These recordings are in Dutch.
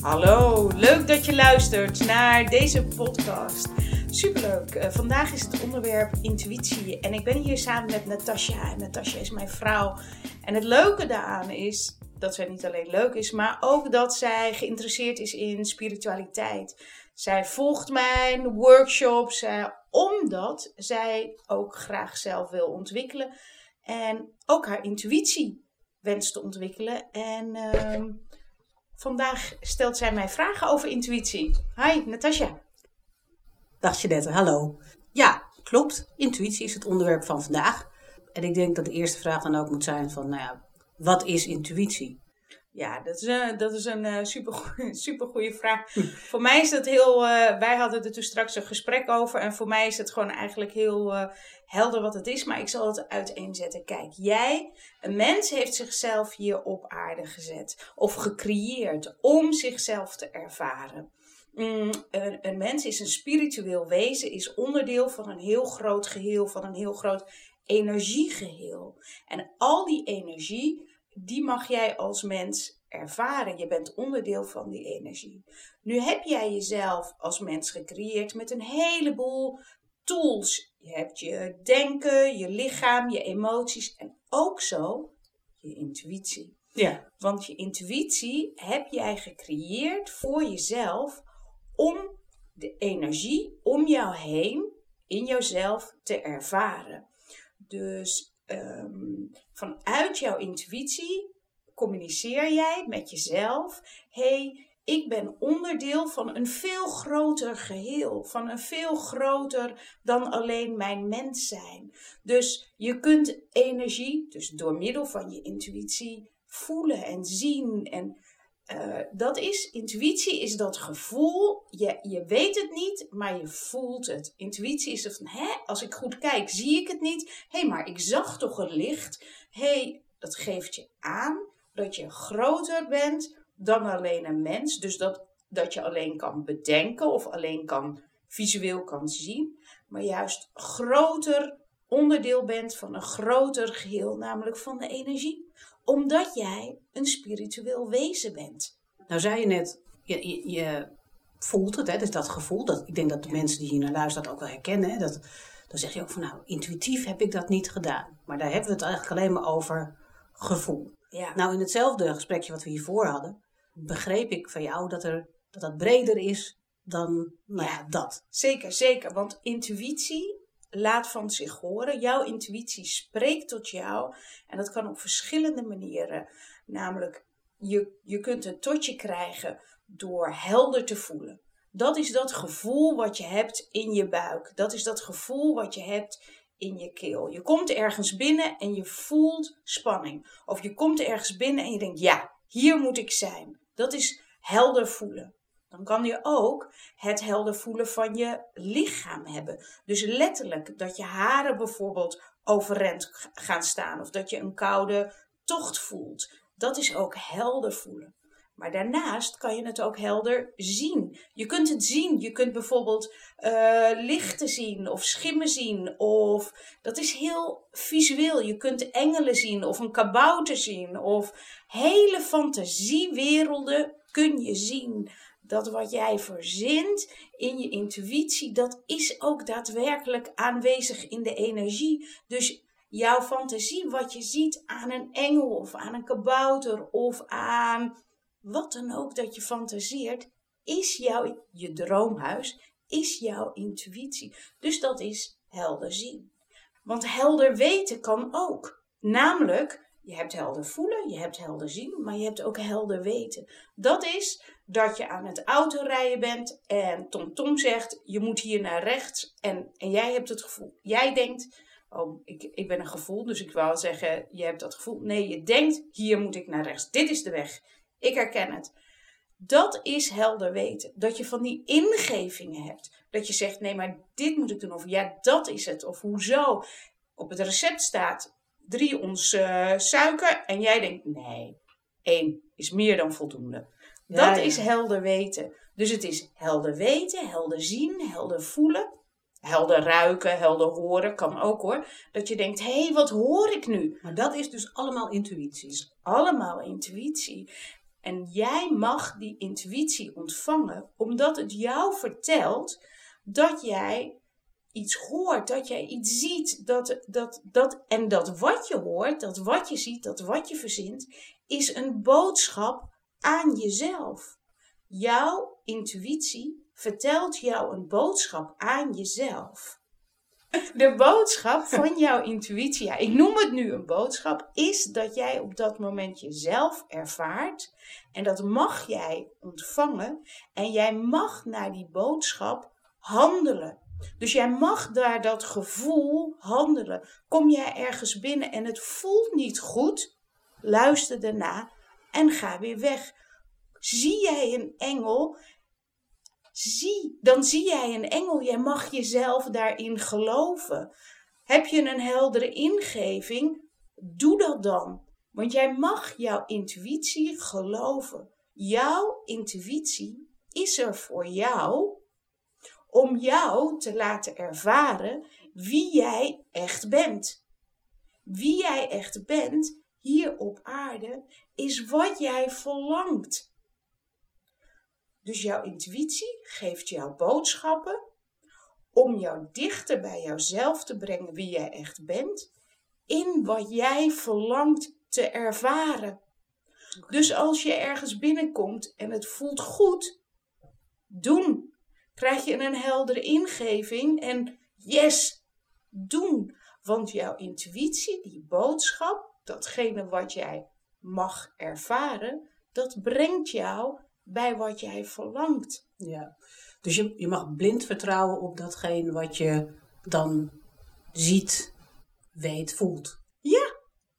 Hallo, leuk dat je luistert naar deze podcast. Superleuk. Uh, vandaag is het onderwerp intuïtie en ik ben hier samen met Natasja. En Natasja is mijn vrouw. En het leuke daaraan is dat zij niet alleen leuk is, maar ook dat zij geïnteresseerd is in spiritualiteit. Zij volgt mijn workshops uh, omdat zij ook graag zelf wil ontwikkelen en ook haar intuïtie wenst te ontwikkelen. En uh, vandaag stelt zij mij vragen over intuïtie. Hi, Natasja. Dag Jeanette, hallo. Ja, klopt. Intuïtie is het onderwerp van vandaag. En ik denk dat de eerste vraag dan ook moet zijn van, nou ja, wat is intuïtie? Ja, dat is een, dat is een uh, super, super goede vraag. voor mij is dat heel. Uh, wij hadden er toen straks een gesprek over. En voor mij is het gewoon eigenlijk heel uh, helder wat het is. Maar ik zal het uiteenzetten. Kijk, jij, een mens heeft zichzelf hier op aarde gezet. Of gecreëerd om zichzelf te ervaren. Mm, een, een mens is een spiritueel wezen, is onderdeel van een heel groot geheel, van een heel groot energiegeheel. En al die energie die mag jij als mens ervaren. Je bent onderdeel van die energie. Nu heb jij jezelf als mens gecreëerd met een heleboel tools. Je hebt je denken, je lichaam, je emoties en ook zo je intuïtie. Ja. Want je intuïtie heb jij gecreëerd voor jezelf om de energie om jou heen in jouzelf te ervaren. Dus um, vanuit jouw intuïtie communiceer jij met jezelf: hey, ik ben onderdeel van een veel groter geheel, van een veel groter dan alleen mijn mens zijn. Dus je kunt energie, dus door middel van je intuïtie, voelen en zien en uh, dat is, intuïtie is dat gevoel, je, je weet het niet, maar je voelt het. Intuïtie is van, hè, als ik goed kijk, zie ik het niet. Hé, maar ik zag toch een licht. Hé, dat geeft je aan dat je groter bent dan alleen een mens. Dus dat, dat je alleen kan bedenken of alleen kan visueel kan zien. Maar juist groter onderdeel bent van een groter geheel, namelijk van de energie omdat jij een spiritueel wezen bent. Nou zei je net, je, je, voelt het, hè, dus dat gevoel. Dat, ik denk dat de mensen die hier naar luisteren dat ook wel herkennen. Hè, dat, dan zeg je ook van nou, intuïtief heb ik dat niet gedaan. Maar daar hebben we het eigenlijk alleen maar over gevoel. Ja. Nou, in hetzelfde gesprekje wat we hiervoor hadden, begreep ik van jou dat er, dat, dat breder is dan nou ja, dat. Zeker, zeker. Want intuïtie laat van zich horen. Jouw intuïtie spreekt tot jou. En dat kan op verschillende manieren. Namelijk, je, je kunt het tot je krijgen door helder te voelen. Dat is dat gevoel wat je hebt in je buik. Dat is dat gevoel wat je hebt in je keel. Je komt ergens binnen en je voelt spanning. Of je komt ergens binnen en je denkt, ja, hier moet ik zijn. Dat is helder voelen. Dan kan je ook het helder voelen van je lichaam hebben. Dus letterlijk dat je haren bijvoorbeeld overeind gaan staan of dat je een koude tocht voelt. Dat is ook helder voelen. Maar daarnaast kan je het ook helder zien. Je kunt het zien. Je kunt bijvoorbeeld uh, lichten zien of schimmen zien. Of dat is heel visueel. Je kunt engelen zien of een kabouter zien. Of hele fantasiewerelden kun je zien dat wat jij verzint in je intuïtie, dat is ook daadwerkelijk aanwezig in de energie. Dus jouw fantasie, wat je ziet aan een engel of aan een kabouter of aan wat dan ook dat je fantaseert, is jouw je droomhuis, is jouw intuïtie. Dus dat is helder zien. Want helder weten kan ook. Namelijk, je hebt helder voelen, je hebt helder zien, maar je hebt ook helder weten. Dat is dat je aan het autorijden bent en Tom Tom zegt, je moet hier naar rechts. En, en jij hebt het gevoel, jij denkt, oh, ik, ik ben een gevoel, dus ik wou zeggen, je hebt dat gevoel. Nee, je denkt, hier moet ik naar rechts. Dit is de weg. Ik herken het. Dat is helder weten. Dat je van die ingevingen hebt. Dat je zegt, nee, maar dit moet ik doen. Of ja, dat is het. Of hoezo. Op het recept staat drie ons uh, suiker. En jij denkt, nee, één is meer dan voldoende. Dat is helder weten. Dus het is helder weten, helder zien, helder voelen. Helder ruiken, helder horen, kan ook hoor. Dat je denkt, hé, hey, wat hoor ik nu? Maar dat is dus allemaal intuïtie. Allemaal intuïtie. En jij mag die intuïtie ontvangen, omdat het jou vertelt dat jij iets hoort, dat jij iets ziet. Dat, dat, dat, en dat wat je hoort, dat wat je ziet, dat wat je verzint, is een boodschap aan jezelf. Jouw intuïtie vertelt jou een boodschap aan jezelf. De boodschap van jouw intuïtie, ja, ik noem het nu een boodschap, is dat jij op dat moment jezelf ervaart. En dat mag jij ontvangen. En jij mag naar die boodschap handelen. Dus jij mag daar dat gevoel handelen. Kom jij ergens binnen en het voelt niet goed, luister daarna en ga weer weg. Zie jij een engel zie, dan zie jij een engel. Jij mag jezelf daarin geloven. Heb je een heldere ingeving? Doe dat dan. Want jij mag jouw intuïtie geloven. Jouw intuïtie is er voor jou om jou te laten ervaren wie jij echt bent. Wie jij echt bent hier op aarde is wat jij verlangt. Dus jouw intuïtie geeft jou boodschappen om jou dichter bij jouzelf te brengen wie jij echt bent, in wat jij verlangt te ervaren. Dus als je ergens binnenkomt en het voelt goed, doen. Krijg je een heldere ingeving en yes, doen. Want jouw intuïtie, die boodschap, datgene wat jij mag ervaren, dat brengt jou bij wat jij verlangt. Ja, dus je, je mag blind vertrouwen op datgene wat je dan ziet, weet, voelt. Ja,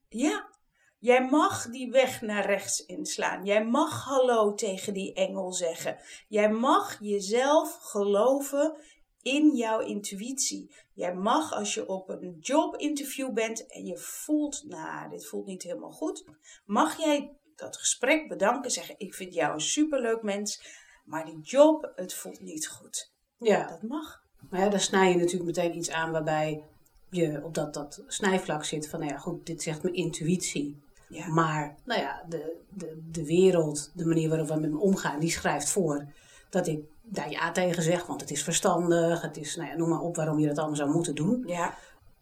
ja. Jij mag die weg naar rechts inslaan. Jij mag hallo tegen die engel zeggen. Jij mag jezelf geloven in jouw intuïtie. Jij mag als je op een jobinterview bent en je voelt, nou, dit voelt niet helemaal goed, mag jij dat gesprek bedanken, zeggen: Ik vind jou een superleuk mens, maar die job, het voelt niet goed. Ja. Dat mag. Maar ja, dan snij je natuurlijk meteen iets aan waarbij je op dat, dat snijvlak zit van, nou ja, goed, dit zegt mijn intuïtie. Ja. Maar, nou ja, de, de, de wereld, de manier waarop we met me omgaan, die schrijft voor dat ik daar ja tegen zeg, want het is verstandig, het is, nou ja, noem maar op waarom je dat allemaal zou moeten doen. Ja.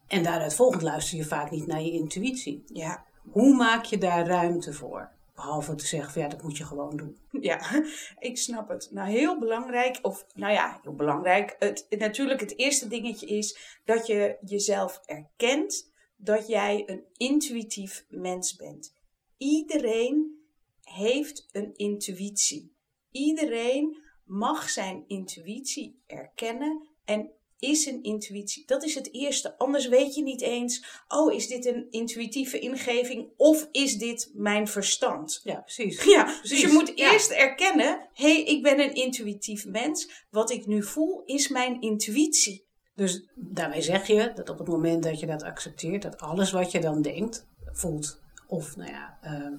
En daaruit volgend luister je vaak niet naar je intuïtie. Ja. Hoe maak je daar ruimte voor? Behalve te zeggen van ja, dat moet je gewoon doen. Ja, ik snap het. Nou, heel belangrijk, of nou ja, heel belangrijk. Het, natuurlijk, het eerste dingetje is dat je jezelf erkent dat jij een intuïtief mens bent. Iedereen heeft een intuïtie. Iedereen mag zijn intuïtie erkennen en is een intuïtie. Dat is het eerste. Anders weet je niet eens, oh, is dit een intuïtieve ingeving of is dit mijn verstand? Ja, precies. Ja, Precies, dus je moet ja. eerst erkennen, hé, hey, ik ben een intuïtief mens. Wat ik nu voel is mijn intuïtie. Dus daarmee zeg je dat op het moment dat je dat accepteert, dat alles wat je dan denkt, voelt of nou ja, eh,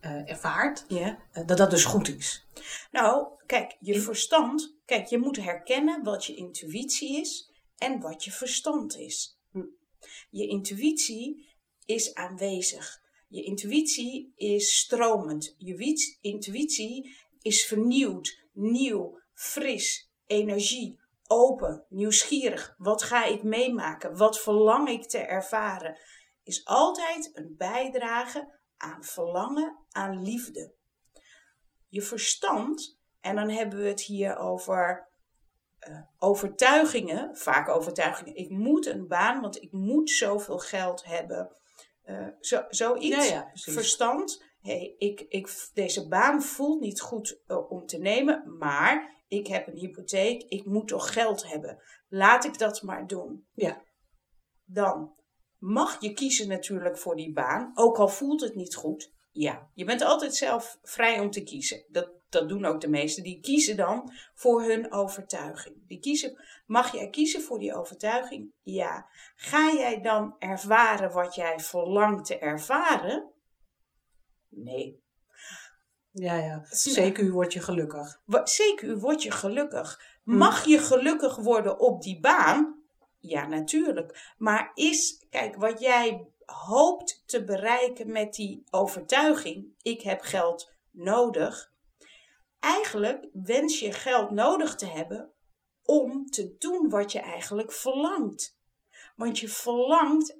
eh, ervaart, eh, dat dat dus goed is. Nou, kijk, je verstand, kijk, je moet herkennen wat je intuïtie is en wat je verstand is. Hm. Je intuïtie is aanwezig. Je intuïtie is stromend. Je intuïtie is vernieuwd, nieuw, fris, energie, open, nieuwsgierig. Wat ga ik meemaken? Wat verlang ik te ervaren? Is altijd een bijdrage aan verlangen, aan liefde. Je verstand, en dan hebben we het hier over eh, overtuigingen, vaak overtuigingen. Ik moet een baan, want ik moet zoveel geld hebben. Eh, zo, zoiets. Ja, ja, precies. Verstand. Hey, ik, ik, deze baan voelt niet goed eh, om te nemen, maar ik heb een hypotheek. Ik moet toch geld hebben. Laat ik dat maar doen. Ja. Dan mag je kiezen natuurlijk voor die baan, ook al voelt het niet goed. Ja, je bent altijd zelf vrij om te kiezen. Dat, dat doen ook de meesten. Die kiezen dan voor hun overtuiging. Die kiezen, mag jij kiezen voor die overtuiging? Ja. Ga jij dan ervaren wat jij verlangt te ervaren? Nee. Ja, ja. Zeker, word je gelukkig. Zeker, word je gelukkig. Mag je gelukkig worden op die baan? Ja, natuurlijk. Maar is, kijk, wat jij hoopt te bereiken met die overtuiging: ik heb geld nodig. Eigenlijk wens je geld nodig te hebben om te doen wat je eigenlijk verlangt. Want je verlangt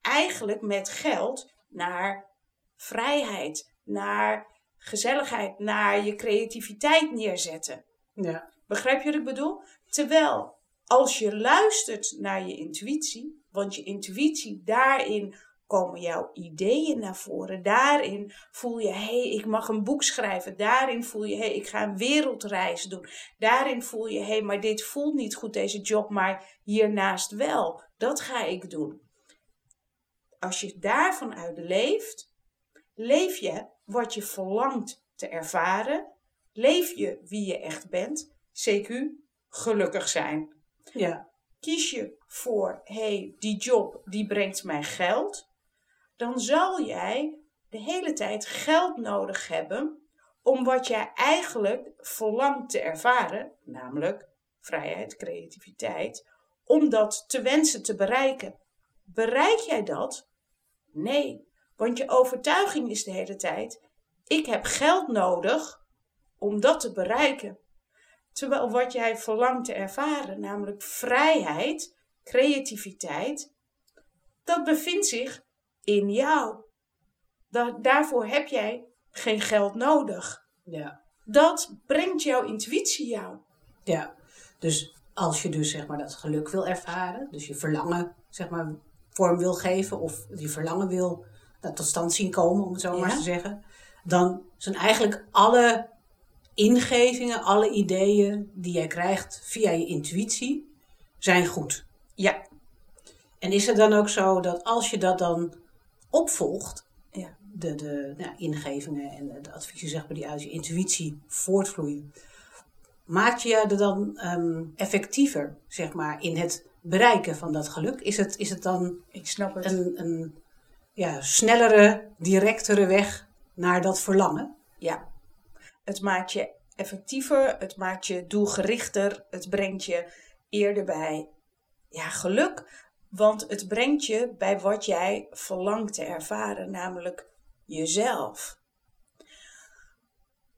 eigenlijk met geld naar vrijheid, naar gezelligheid, naar je creativiteit neerzetten. Ja. Begrijp je wat ik bedoel? Terwijl als je luistert naar je intuïtie, want je intuïtie daarin komen jouw ideeën naar voren. Daarin voel je, hé, hey, ik mag een boek schrijven. Daarin voel je, hé, hey, ik ga een wereldreis doen. Daarin voel je, hé, hey, maar dit voelt niet goed, deze job, maar hiernaast wel. Dat ga ik doen. Als je daarvan uit leeft, leef je wat je verlangt te ervaren. Leef je wie je echt bent. CQ, gelukkig zijn. Ja. Kies je voor, hey, die job, die brengt mij geld dan zal jij de hele tijd geld nodig hebben om wat jij eigenlijk verlangt te ervaren, namelijk vrijheid, creativiteit, om dat te wensen te bereiken. Bereik jij dat? Nee, want je overtuiging is de hele tijd: ik heb geld nodig om dat te bereiken. Terwijl wat jij verlangt te ervaren, namelijk vrijheid, creativiteit, dat bevindt zich in jou. daarvoor heb jij geen geld nodig. Ja. Dat brengt jouw intuïtie jou. Ja, dus als je dus zeg maar dat geluk wil ervaren, dus je verlangen zeg maar vorm wil geven of je verlangen wil tot stand zien komen, om het zo maar te zeggen, dan zijn eigenlijk alle ingevingen, alle ideeën die jij krijgt via je intuïtie, zijn goed. Ja. En is het dan ook zo dat als je dat dan opvolgt, ja. de, de nou, ingevingen en de adviezen zeg maar, die uit je intuïtie voortvloeien, maak je er dan um, effectiever zeg maar, in het bereiken van dat geluk? Is het, is het dan Ik snap het. een, een ja, snellere, directere weg naar dat verlangen? Ja, het maakt je effectiever, het maakt je doelgerichter, het brengt je eerder bij ja, geluk. Want het brengt je bij wat jij verlangt te ervaren, namelijk jezelf.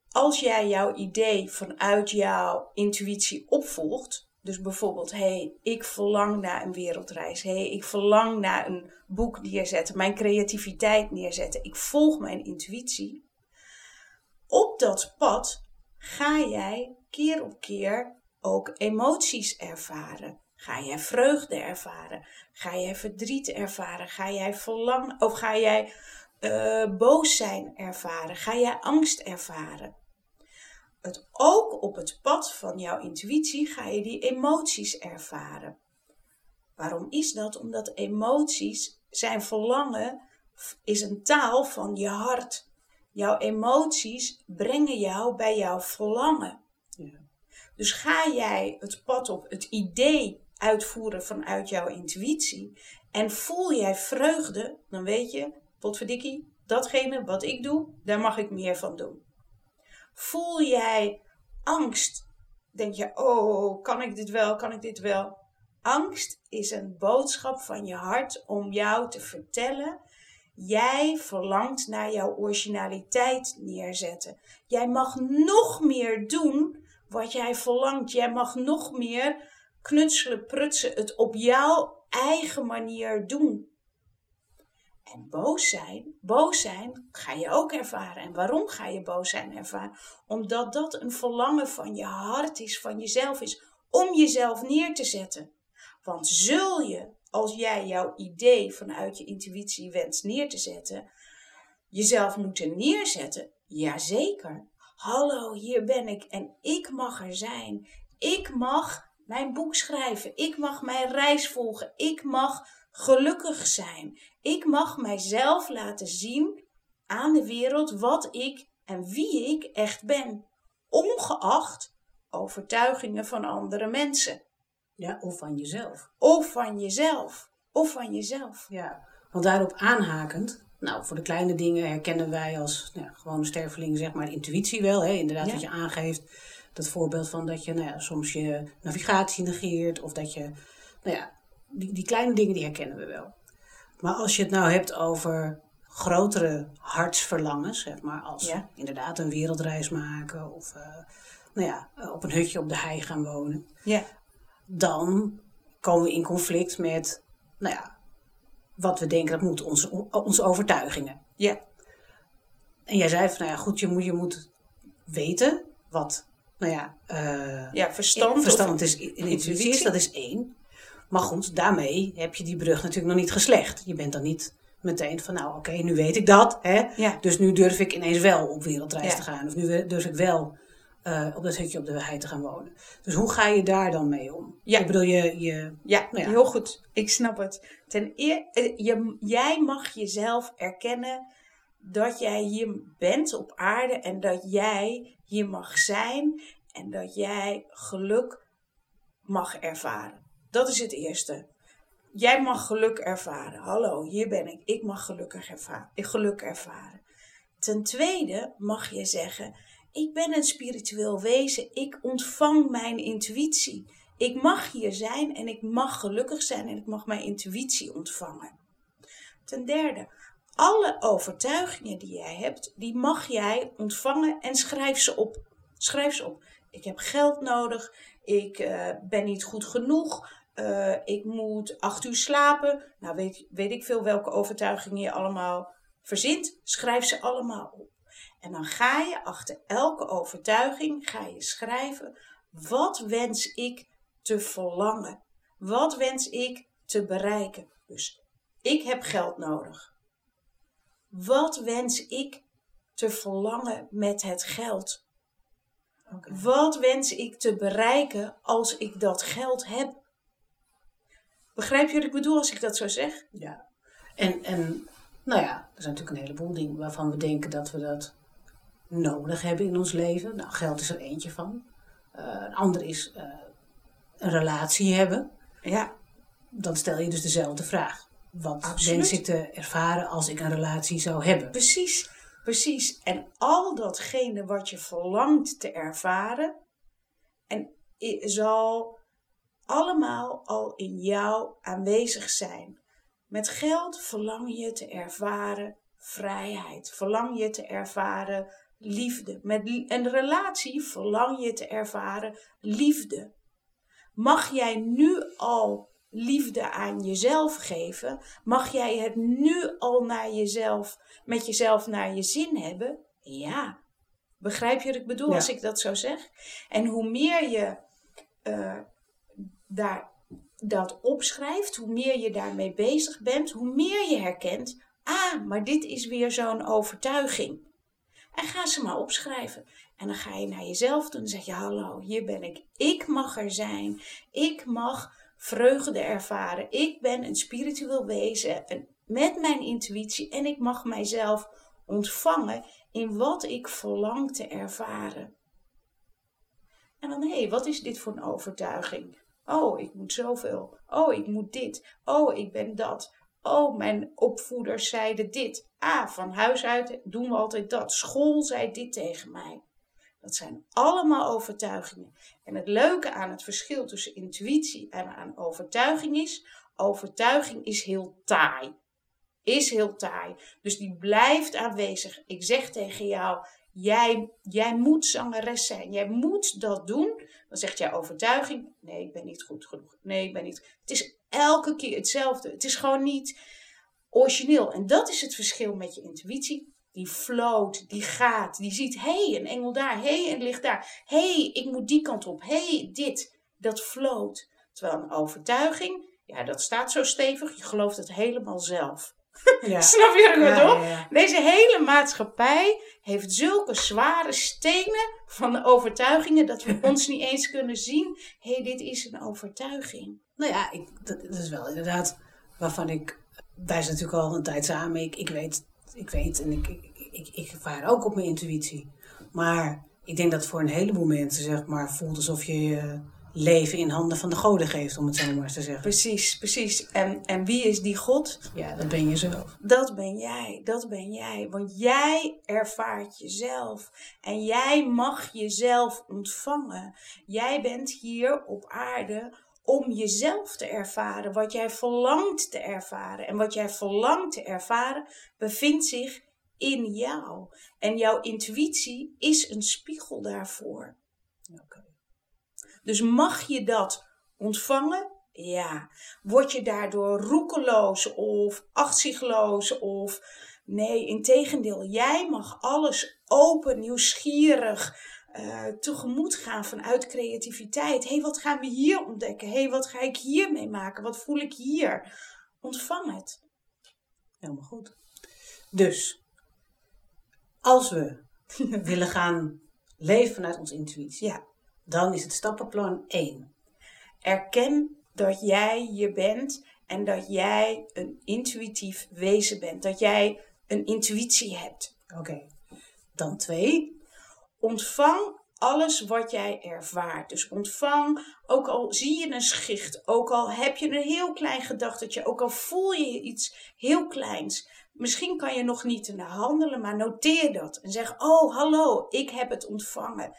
Als jij jouw idee vanuit jouw intuïtie opvolgt, dus bijvoorbeeld, hé, hey, ik verlang naar een wereldreis, hé, hey, ik verlang naar een boek neerzetten, mijn creativiteit neerzetten, ik volg mijn intuïtie. Op dat pad ga jij keer op keer ook emoties ervaren. Ga jij vreugde ervaren? Ga jij verdriet ervaren? Ga jij verlangen of ga jij uh, boos zijn ervaren? Ga jij angst ervaren? Het, ook op het pad van jouw intuïtie ga je die emoties ervaren. Waarom is dat? Omdat emoties, zijn verlangen, is een taal van je hart. Jouw emoties brengen jou bij jouw verlangen. Ja. Dus ga jij het pad op, het idee uitvoeren vanuit jouw intuïtie. En voel jij vreugde, dan weet je, potverdikkie, datgene wat ik doe, daar mag ik meer van doen. Voel jij angst, denk je, oh, kan ik dit wel, kan ik dit wel? Angst is een boodschap van je hart om jou te vertellen. Jij verlangt naar jouw originaliteit neerzetten. Jij mag nog meer doen wat jij verlangt. Jij mag nog meer knutselen, prutsen, het op jouw eigen manier doen. En boos zijn, boos zijn ga je ook ervaren. En waarom ga je boos zijn ervaren? Omdat dat een verlangen van je hart is, van jezelf is, om jezelf neer te zetten. Want zul je, als jij jouw idee vanuit je intuïtie wenst neer te zetten, jezelf moeten neerzetten? Jazeker. Hallo, hier ben ik en ik mag er zijn. Ik mag mijn boek schrijven. Ik mag mijn reis volgen. Ik mag gelukkig zijn. Ik mag mijzelf laten zien aan de wereld wat ik en wie ik echt ben. Ongeacht overtuigingen van andere mensen. Ja, of van jezelf. Of van jezelf. Of van jezelf. Ja, want daarop aanhakend, nou, voor de kleine dingen herkennen wij als nou, gewone sterveling zeg maar intuïtie wel. Hè? Inderdaad, wat je aangeeft dat voorbeeld van dat je nou ja, soms je navigatie negeert of dat je, nou ja, die, die kleine dingen die herkennen we wel. Maar als je het nou hebt over grotere hartsverlangens, zeg maar, als Ja. inderdaad een wereldreis maken of eh, nou ja, op een hutje op de hei gaan wonen, Ja. Dan komen we in conflict met, nou ja, wat we denken dat moet, onze, onze overtuigingen. Ja. En jij zei van, nou ja, goed, je moet, je moet weten wat, nou ja, eh, Ja, verstand. verstand is, in intuïtie is, dat is één. Maar goed, daarmee heb je die brug natuurlijk nog niet geslecht. Je bent dan niet meteen van, nou oké, nu weet ik dat. Hè? Ja. Dus nu durf ik ineens wel op wereldreis Ja. te gaan. Of nu durf ik wel eh, op dat hutje op de hei te gaan wonen. Dus hoe ga je daar dan mee om? Ja. Ik bedoel, je, je, Ja, Nou ja. heel goed. Ik snap het. Ten eerste, je, jij mag jezelf erkennen dat jij hier bent op aarde en dat jij hier mag zijn en dat jij geluk mag ervaren. Dat is het eerste. Jij mag geluk ervaren. Hallo, hier ben ik. Ik mag gelukkig ervaren. Ik geluk ervaren. Ten tweede mag je zeggen: Ik ben een spiritueel wezen. Ik ontvang mijn intuïtie. Ik mag hier zijn en ik mag gelukkig zijn en ik mag mijn intuïtie ontvangen. Ten derde, alle overtuigingen die jij hebt, die mag jij ontvangen en schrijf ze op. Schrijf ze op. Ik heb geld nodig. Ik eh, ben niet goed genoeg. eh, ik moet acht uur slapen. Nou, weet, weet ik veel welke overtuigingen je allemaal verzint. Schrijf ze allemaal op. En dan ga je achter elke overtuiging ga je schrijven: wat wens ik te verlangen? Wat wens ik te bereiken? Dus ik heb geld nodig. Wat wens ik te verlangen met het geld? Wat wens ik te bereiken als ik dat geld heb? Begrijp je wat ik bedoel als ik dat zo zeg? ja. En, en nou ja, er zijn natuurlijk een heleboel dingen waarvan we denken dat we dat nodig hebben in ons leven. Nou, geld is er eentje van. Eh, een ander is eh, een relatie hebben. Ja, dan stel je dus dezelfde vraag. Wat Absoluut. wens ik te ervaren als ik een relatie zou hebben? precies. Precies. En al datgene wat je verlangt te ervaren, en zal allemaal al in jou aanwezig zijn. Met geld verlang je te ervaren vrijheid. Verlang je te ervaren liefde. Met een relatie verlang je te ervaren liefde. Mag jij nu al liefde aan jezelf geven? Mag jij het nu al naar jezelf, met jezelf naar je zin hebben? Ja. Begrijp je wat ik bedoel Ja. als ik dat zo zeg? En hoe meer je eh, daar, dat opschrijft, hoe meer je daarmee bezig bent, hoe meer je herkent, ah, maar dit is weer zo'n overtuiging. En ga ze maar opschrijven. En dan ga je naar jezelf toe en zeg je, hallo, hier ben ik. Ik mag er zijn. Ik mag vreugde ervaren. Ik ben een spiritueel wezen en met mijn intuïtie en ik mag mijzelf ontvangen in wat ik verlang te ervaren. En dan, hé, hey, wat is dit voor een overtuiging? Oh, ik moet zoveel. Oh, ik moet dit. Oh, ik ben dat. Oh, mijn opvoeders zeiden dit. Ah, van huis uit doen we altijd dat. School zei dit tegen mij. Dat zijn allemaal overtuigingen. En het leuke aan het verschil tussen intuïtie en aan overtuiging is: overtuiging is heel taai. Is heel taai. Dus die blijft aanwezig. Ik zeg tegen jou: jij, jij moet zangeres zijn. Jij moet dat doen. Dan zegt jouw overtuiging: nee, ik ben niet goed genoeg. Nee, ik ben niet. Het is elke keer hetzelfde. Het is gewoon niet origineel. En dat is het verschil met je intuïtie. Die float, die gaat, die ziet, hé, hey, een engel daar, hé, hey, een licht daar. Hé, hey, ik moet die kant op, hé, hey, dit. Dat float. Terwijl een overtuiging, ja, dat staat zo stevig, je gelooft het helemaal zelf. Ja. Snap je wat ik Ja, bedoel? ja, ja. Deze hele maatschappij heeft zulke zware stenen van de overtuigingen dat we ons niet eens kunnen zien. Hé, hey, dit is een overtuiging. Nou ja, ik, dat, dat is wel inderdaad waarvan ik... Wij zijn natuurlijk al een tijd samen. Ik, ik weet, ik weet en ik, ik, ik, ik vaar ook op mijn intuïtie. Maar ik denk dat voor een heleboel mensen zeg maar voelt alsof je je leven in handen van de goden geeft, om het zo maar eens te zeggen. Precies, precies. En, en wie is die God? Ja, dat ben je zelf. Dat ben jij, dat ben jij. Want jij ervaart jezelf. En jij mag jezelf ontvangen. Jij bent hier op aarde om jezelf te ervaren, wat jij verlangt te ervaren. En wat jij verlangt te ervaren bevindt zich in jou. En jouw intuïtie is een spiegel daarvoor. Dus mag je dat ontvangen? Ja. Word je daardoor roekeloos of achterzichtloos of nee, integendeel, jij mag alles open, nieuwsgierig uh, tegemoet gaan vanuit creativiteit. Hé, hey, wat gaan we hier ontdekken? Hé, hey, wat ga ik hier mee maken? Wat voel ik hier? Ontvang het. Helemaal goed. Dus, als we willen gaan leven vanuit onze intuïtie, ja. Dan is het stappenplan 1. Erken dat jij je bent en dat jij een intuïtief wezen bent. Dat jij een intuïtie hebt. Oké. Dan 2 ontvang alles wat jij ervaart. Dus ontvang, ook al zie je een schicht, ook al heb je een heel klein gedachtetje, ook al voel je iets heel kleins. Misschien kan je nog niet naar handelen, maar noteer dat. En zeg, oh hallo, ik heb het ontvangen.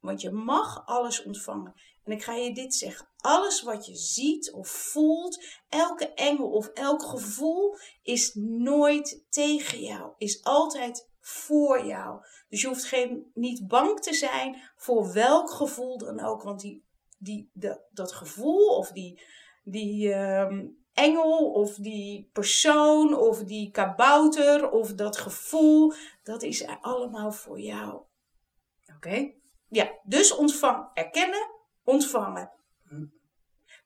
Want je mag alles ontvangen. En ik ga je dit zeggen. Alles wat je ziet of voelt, elke engel of elk gevoel, is nooit tegen jou. Is altijd voor jou. Dus je hoeft geen, niet bang te zijn voor welk gevoel dan ook. Want die, die, de, dat gevoel of die, die ehm, engel of die persoon of die kabouter of dat gevoel, dat is allemaal voor jou. Oké? Ja, dus ontvang, erkennen, ontvangen.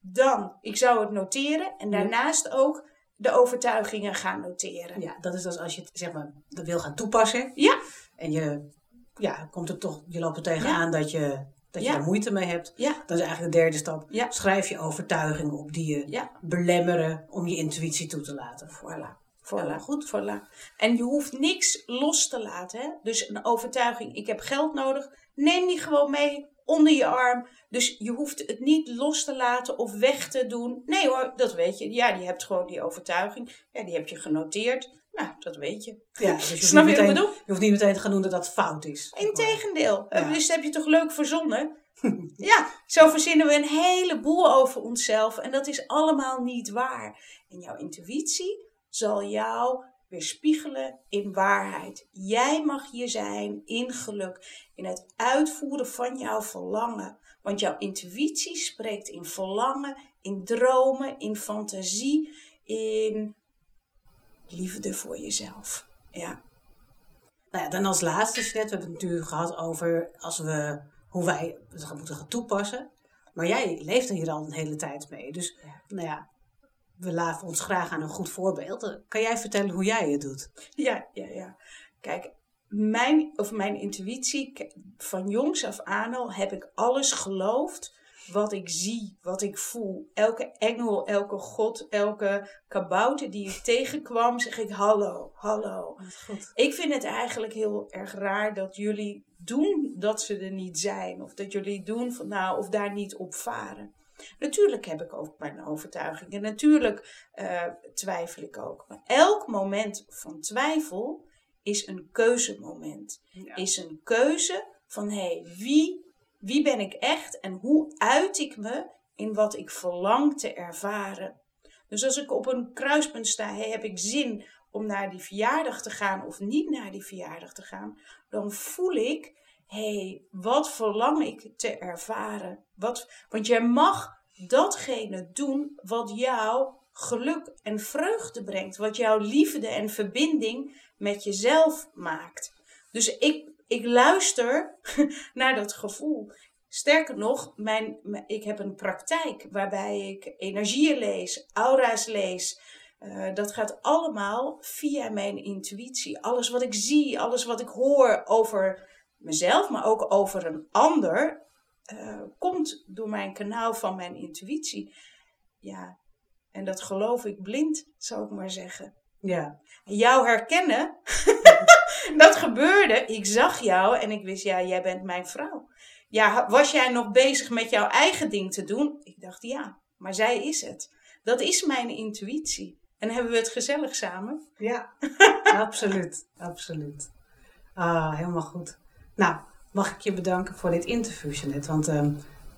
Dan, ik zou het noteren en daarnaast ook de overtuigingen gaan noteren. Ja, dat is dus als je het zeg maar dat wil gaan toepassen. Ja. En je ja, komt er toch, je loopt er tegenaan dat je dat je Ja. er moeite mee hebt. Ja. Dat is eigenlijk de derde stap. Ja. Schrijf je overtuigingen op die je belemmeren om je intuïtie toe te laten. Voilà. Voilà, goed, voilà. En je hoeft niks los te laten. Hè? Dus een overtuiging, ik heb geld nodig, neem die gewoon mee onder je arm. Dus je hoeft het niet los te laten of weg te doen. Nee hoor, dat weet je. Ja, je hebt gewoon die overtuiging. Ja, die heb je genoteerd. Nou, dat weet je. Ja, dus je Snap je wat ik bedoel? je hoeft niet meteen te gaan doen dat dat fout is. Integendeel. Ja. Dus dat heb je toch leuk verzonnen? ja, zo verzinnen we een heleboel over onszelf. En dat is allemaal niet waar. En jouw intuïtie zal jou weer spiegelen in waarheid. Jij mag hier zijn in geluk, in het uitvoeren van jouw verlangen. Want jouw intuïtie spreekt in verlangen, in dromen, in fantasie, in liefde voor jezelf. Ja. Nou ja, dan als laatste, we hebben het natuurlijk gehad over als we, hoe wij het moeten gaan toepassen. Maar jij leeft er hier al een hele tijd mee. Dus nou ja, we laten ons graag aan een goed voorbeeld. Kan jij vertellen hoe jij het doet? Ja, ja, ja. Kijk, mijn, of mijn intuïtie, van jongs af aan al heb ik alles geloofd wat ik zie, wat ik voel. Elke engel, elke god, elke kabouter die ik tegenkwam, zeg ik hallo, hallo. Goed. Ik vind het eigenlijk heel erg raar dat jullie doen dat ze er niet zijn. Of dat jullie doen van nou, of daar niet op varen. Natuurlijk heb ik ook mijn overtuigingen. Natuurlijk eh, twijfel ik ook. Maar elk moment van twijfel is een keuzemoment. Ja. Is een keuze van hé, hey, wie, wie ben ik echt en hoe uit ik me in wat ik verlang te ervaren. Dus als ik op een kruispunt sta, hey, heb ik zin om naar die verjaardag te gaan of niet naar die verjaardag te gaan, dan voel ik, hé, hey, wat verlang ik te ervaren? Wat, want jij mag datgene doen wat jou geluk en vreugde brengt, wat jouw liefde en verbinding met jezelf maakt. Dus ik, ik luister naar dat gevoel. Sterker nog, mijn, ik heb een praktijk waarbij ik energieën lees, aura's lees. Eh, dat gaat allemaal via mijn intuïtie. Alles wat ik zie, alles wat ik hoor over mezelf, maar ook over een ander, eh, komt door mijn kanaal van mijn intuïtie. Ja, en dat geloof ik blind, zou ik maar zeggen. Ja. Jou herkennen, dat gebeurde. Ik zag jou en ik wist, ja, jij bent mijn vrouw. Ja, was jij nog bezig met jouw eigen ding te doen? Ik dacht, ja, maar zij is het. Dat is mijn intuïtie. En hebben we het gezellig samen? Ja, absoluut. Absoluut. Ah, helemaal goed. Nou, mag ik je bedanken voor dit interview, Jeanette? Want ehm,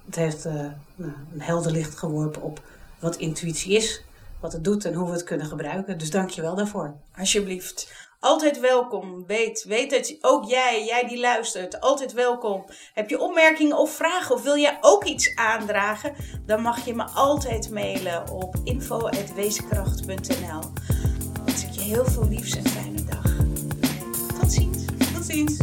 het heeft uh, nou, een helder licht geworpen op wat intuïtie is, wat het doet en hoe we het kunnen gebruiken. Dus dank je wel daarvoor. Alsjeblieft. Altijd welkom. Weet, weet dat ook jij, jij die luistert, altijd welkom. Heb je opmerkingen of vragen of wil jij ook iets aandragen? Dan mag je me altijd mailen op info.wezenkracht.nl. Wens ik je heel veel liefs en fijne dag. Tot ziens. Tot ziens.